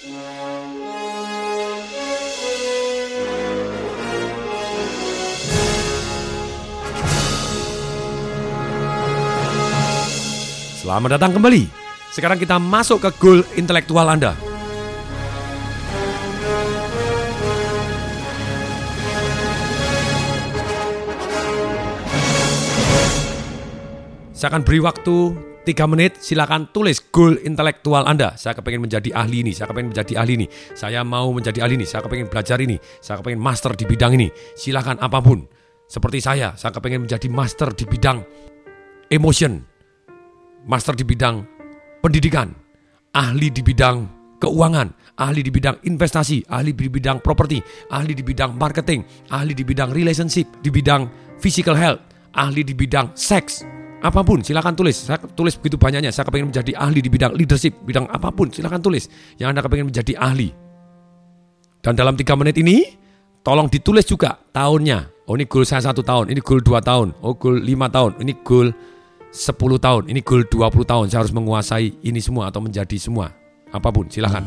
Selamat datang kembali. Sekarang kita masuk ke goal intelektual Anda. Saya akan beri waktu 3 menit, silakan tulis goal intelektual Anda. Saya kepengen menjadi ahli ini, saya kepengen menjadi ahli ini, saya mau menjadi ahli ini, saya kepengen belajar ini, saya kepengen master di bidang ini. Silakan apa pun. Seperti saya, saya kepengen menjadi master di bidang emotion, master di bidang pendidikan, ahli di bidang keuangan, ahli di bidang investasi, ahli di bidang properti, ahli di bidang marketing, ahli di bidang relationship, di bidang physical health, ahli di bidang seks, apa pun silakan tulis. Saya tulis begitu banyaknya. Saya kepengen menjadi ahli di bidang leadership, bidang apa pun silakan tulis. Yang Anda kepengen menjadi ahli. Dan dalam tiga menit ini, tolong ditulis juga tahunnya. Oh ini goal saya satu tahun, ini goal dua tahun, oh goal lima tahun, ini goal 10 tahun, ini goal 20 tahun, saya harus menguasai ini semua atau menjadi semua. Apa pun, silahkan.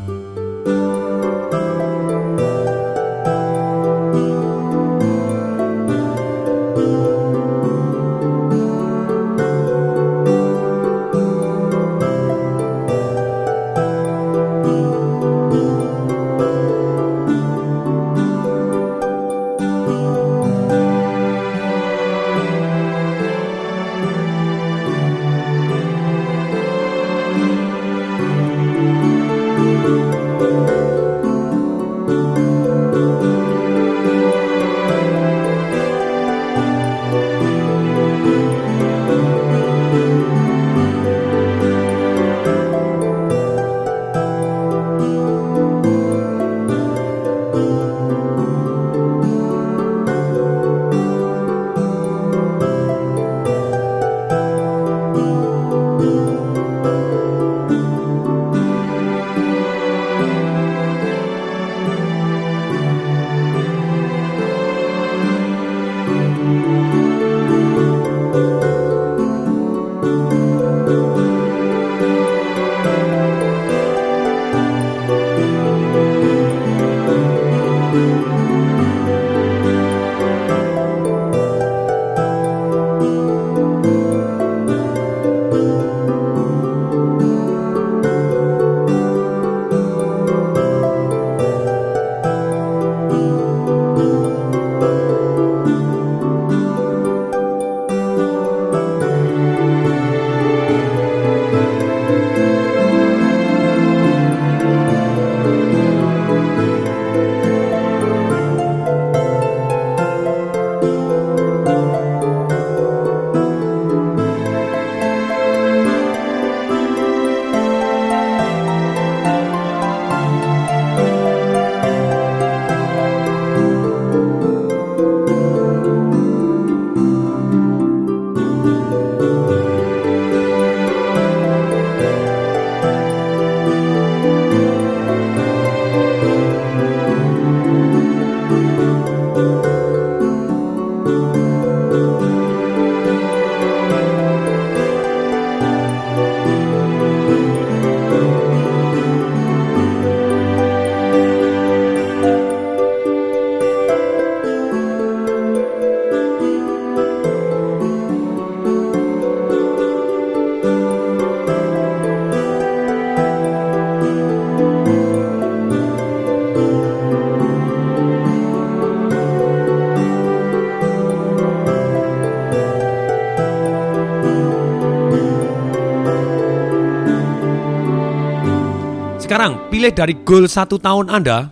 Sekarang pilih dari goal satu tahun Anda,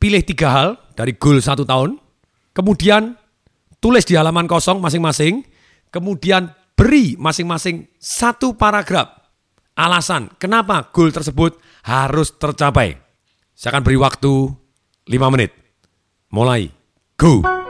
pilih tiga hal dari goal satu tahun, kemudian tulis di halaman kosong masing-masing, kemudian beri masing-masing satu paragraf alasan kenapa goal tersebut harus tercapai. Saya akan beri waktu 5 menit. Mulai. Go!